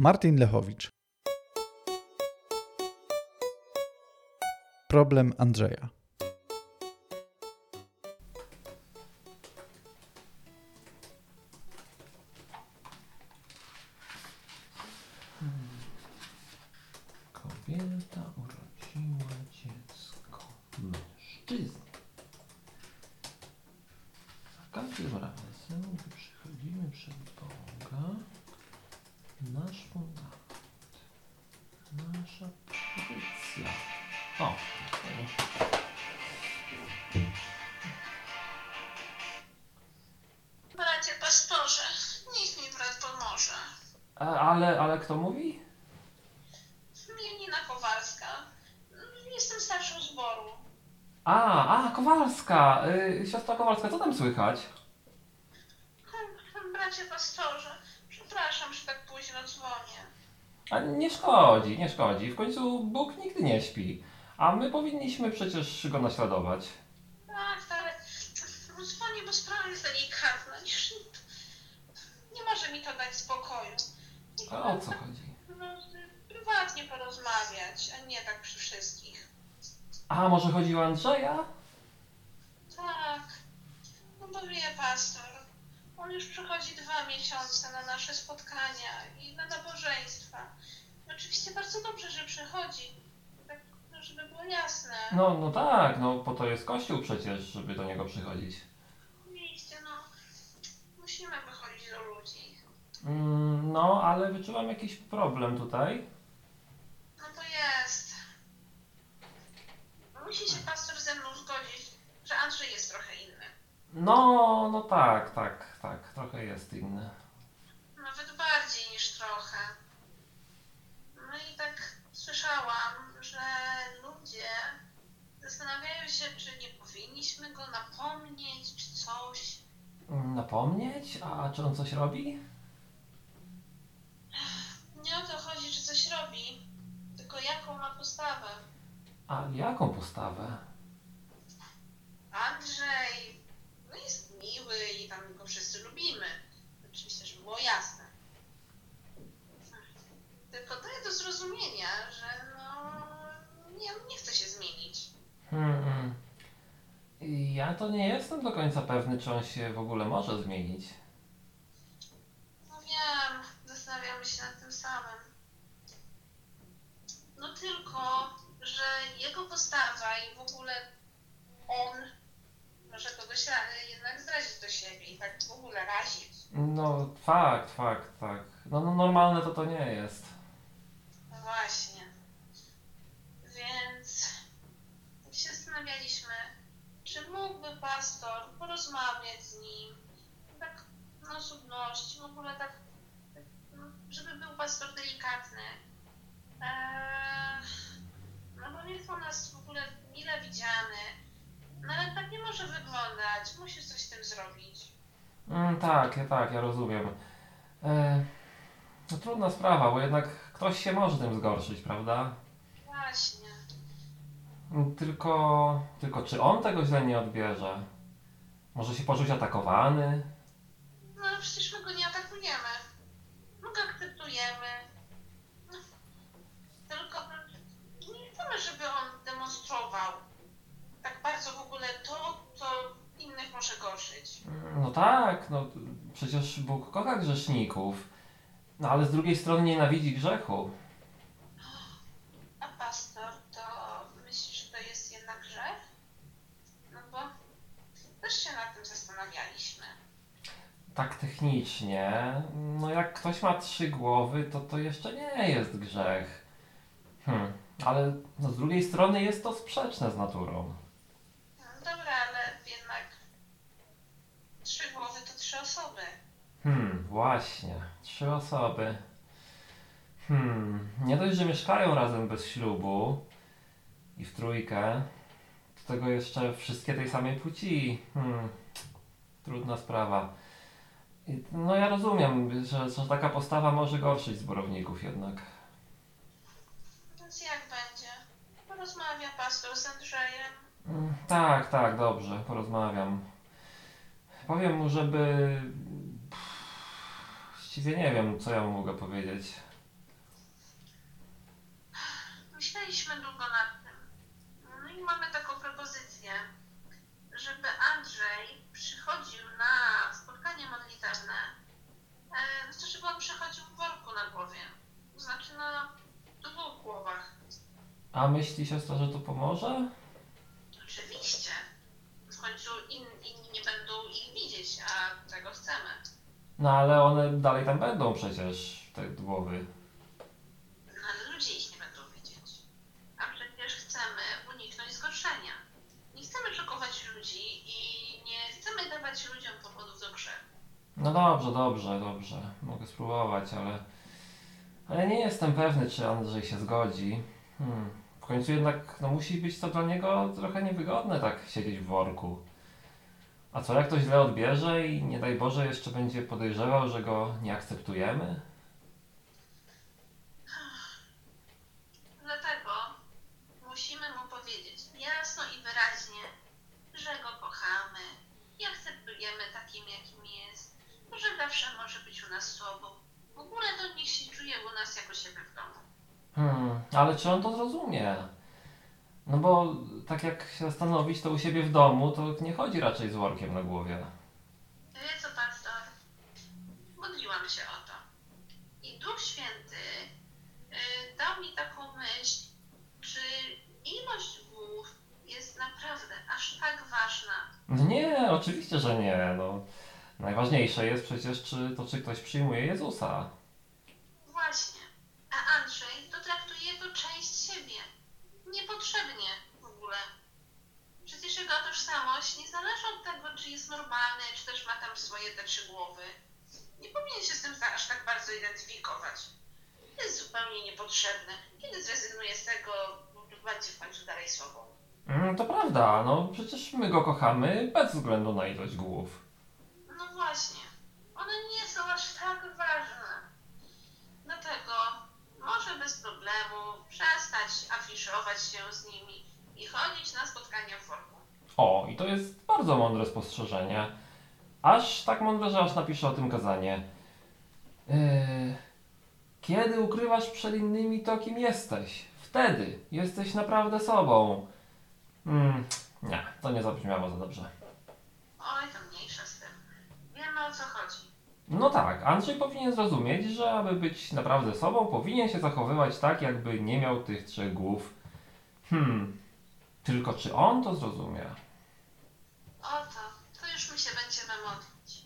Martin Lechowicz. Problem Andrzeja. Ale, kto mówi? Janina Kowalska. Jestem starszą zboru. A, a, Kowalska! Y, siostra Kowalska, co tam słychać? Bracie pastorze, przepraszam, że tak późno dzwonię. A nie szkodzi, nie szkodzi. W końcu Bóg nigdy nie śpi. A my powinniśmy przecież go naśladować. Tak, ale dzwonię, bo sprawa jest delikatna. Nie może mi to dać spokoju. A o co chodzi? No, prywatnie porozmawiać, a nie tak przy wszystkich. A może chodzi o Andrzeja? Tak, no bo wie pastor, on już przychodzi dwa miesiące na nasze spotkania i na nabożeństwa. Oczywiście bardzo dobrze, że przychodzi, tak, no, żeby było jasne. No, no tak, no po to jest Kościół przecież, żeby do niego przychodzić. Oczywiście, no, musimy ludzi. Mm, no, ale wyczuwam jakiś problem tutaj. No to jest. Musi się pastor ze mną zgodzić, że Andrzej jest trochę inny. No, no tak, tak, tak, trochę jest inny. Nawet bardziej niż trochę. No i tak słyszałam, że ludzie zastanawiają się, czy nie powinniśmy go napomnieć, czy coś. Napomnieć? A czy on coś robi? Nie o to chodzi, czy coś robi, tylko jaką ma postawę. A jaką postawę? Andrzej no jest miły i tam go wszyscy lubimy. Oczywiście, żeby było jasne. Tylko daje do zrozumienia, że no nie, nie chce się zmienić. Hmm. Ja to nie jestem do końca pewny, czy on się w ogóle może zmienić. No wiem, zastanawiamy się nad tym samym. No tylko, że jego postawa i w ogóle on może kogoś jednak zrazić do siebie i tak w ogóle razić. No, fakt, fakt, tak. No, no normalne to to nie jest. No właśnie. Więc tak się zastanawialiśmy, czy mógłby pastor porozmawiać z nim, tak na osobności, w ogóle tak, tak no, żeby był pastor delikatny. Eee, no bo jest u nas w ogóle mile widziany. No ale tak wyglądać, musisz coś z tym zrobić. Mm, tak, ja, tak, ja rozumiem. E, no trudna sprawa, bo jednak ktoś się może tym zgorszyć, prawda? Właśnie. Mm, Tylko, tylko czy on tego źle nie odbierze? Może się poczuć atakowany? No przecież my go nie atakujemy. My go akceptujemy. No, tylko no, nie chcemy, żeby on demonstrował tak bardzo w ogóle to, co innych może gorszyć. No tak, no przecież Bóg kocha grzeszników. No ale z drugiej strony nienawidzi grzechu. A pastor, to myślisz, że to jest jednak grzech? No bo też się nad tym zastanawialiśmy. Tak technicznie, no jak ktoś ma trzy głowy, to to jeszcze nie jest grzech. Hmm, ale no, z drugiej strony jest to sprzeczne z naturą. No dobra, ale jednak trzy głowy to trzy osoby. Hmm, właśnie. Trzy osoby. Hmm, nie dość, że mieszkają razem bez ślubu i w trójkę, do tego jeszcze wszystkie tej samej płci. Hmm, trudna sprawa. I, no ja rozumiem, że, że taka postawa może gorszyć zborowników jednak. Więc jak będzie? Porozmawia pastor z Andrzejem. Mm, Tak, tak, dobrze, porozmawiam. Powiem mu, żeby. Właściwie nie wiem, co ja mu mogę powiedzieć. Myśleliśmy długo nad tym. No i mamy taką propozycję, żeby Andrzej przychodził na spotkanie modlitewne. Znaczy, żeby on przychodził w worku na głowie. Znaczy no, na dwóch głowach. A myśli siostra, że to pomoże? No ale one dalej tam będą przecież, te głowy. No, ale ludzie ich nie będą widzieć. A przecież chcemy uniknąć zgorszenia. Nie chcemy szokować ludzi i nie chcemy dawać ludziom powodów do grzechu. No dobrze, dobrze, dobrze. Mogę spróbować, ale... Ale nie jestem pewny, czy Andrzej się zgodzi. Hmm. W końcu jednak no, musi być to dla niego trochę niewygodne tak siedzieć w worku. A co jak to źle odbierze i nie daj Boże jeszcze będzie podejrzewał, że go nie akceptujemy? Dlatego musimy mu powiedzieć jasno i wyraźnie, że go kochamy i akceptujemy takim, jakim jest, że zawsze może być u nas sobą. W ogóle to niech się czuje u nas jako siebie w domu. Hmm, ale czy on to zrozumie? No bo tak jak się zastanowić, to u siebie w domu to nie chodzi raczej z workiem na głowie. Wie co, pastor? Modliłam się o to. I Duch Święty y, dał mi taką myśl, czy ilość głów jest naprawdę aż tak ważna. No Nie, oczywiście, że nie. No, najważniejsze jest przecież, czy to czy ktoś przyjmuje Jezusa. Właśnie. A Andrzej to traktuje jako część siebie. Niepotrzebnie w ogóle. Przecież jego tożsamość nie zależy od tego, czy jest normalny, czy też ma tam swoje te trzy głowy. Nie powinien się z tym aż tak bardzo identyfikować. Jest zupełnie niepotrzebny. Kiedy zrezygnuje z tego, będzie w końcu dalej sobą. Mm, to prawda, no przecież my go kochamy bez względu na ilość głów. No właśnie. One nie są aż tak ważne. Dlatego może bez problemu przestać afiszować się z nimi i chodzić na spotkania w worku. O, i to jest bardzo mądre spostrzeżenie. Aż tak mądre, że aż napiszę o tym kazanie. Yy, kiedy ukrywasz przed innymi to, kim jesteś? Wtedy jesteś naprawdę sobą. Hmm, nie, to nie zabrzmiało za dobrze. Oj, to mniejsza z tym. Wiemy o co chodzi. No tak, Andrzej powinien zrozumieć, że aby być naprawdę sobą, powinien się zachowywać tak, jakby nie miał tych trzech głów. Hmm, tylko czy on to zrozumie? Oto, to już my się będziemy modlić.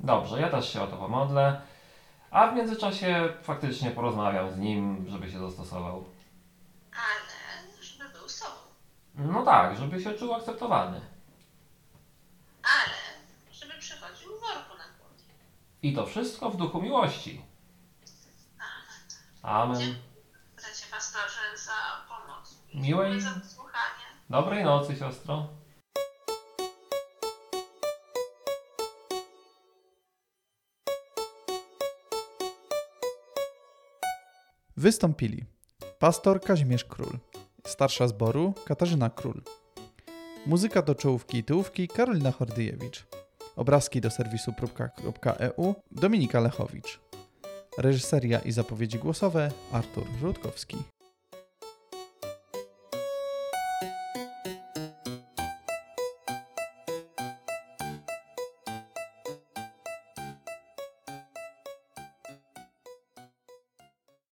Dobrze, ja też się o to pomodlę. A w międzyczasie faktycznie porozmawiam z nim, żeby się dostosował. Ale żeby był sobą. No tak, żeby się czuł akceptowany. Ale żeby przychodził w worku na głowie. I to wszystko w duchu miłości. Amen. Bracie pastorze za pomoc. Miłej- dziękuję za wysłuchanie. Dobrej nocy, siostro. Wystąpili pastor Kazimierz Król, starsza zboru Katarzyna Król, muzyka do czołówki i tyłówki Karolina Hordyjewicz, obrazki do serwisu próbka.eu Dominika Lechowicz, reżyseria i zapowiedzi głosowe Artur Rutkowski.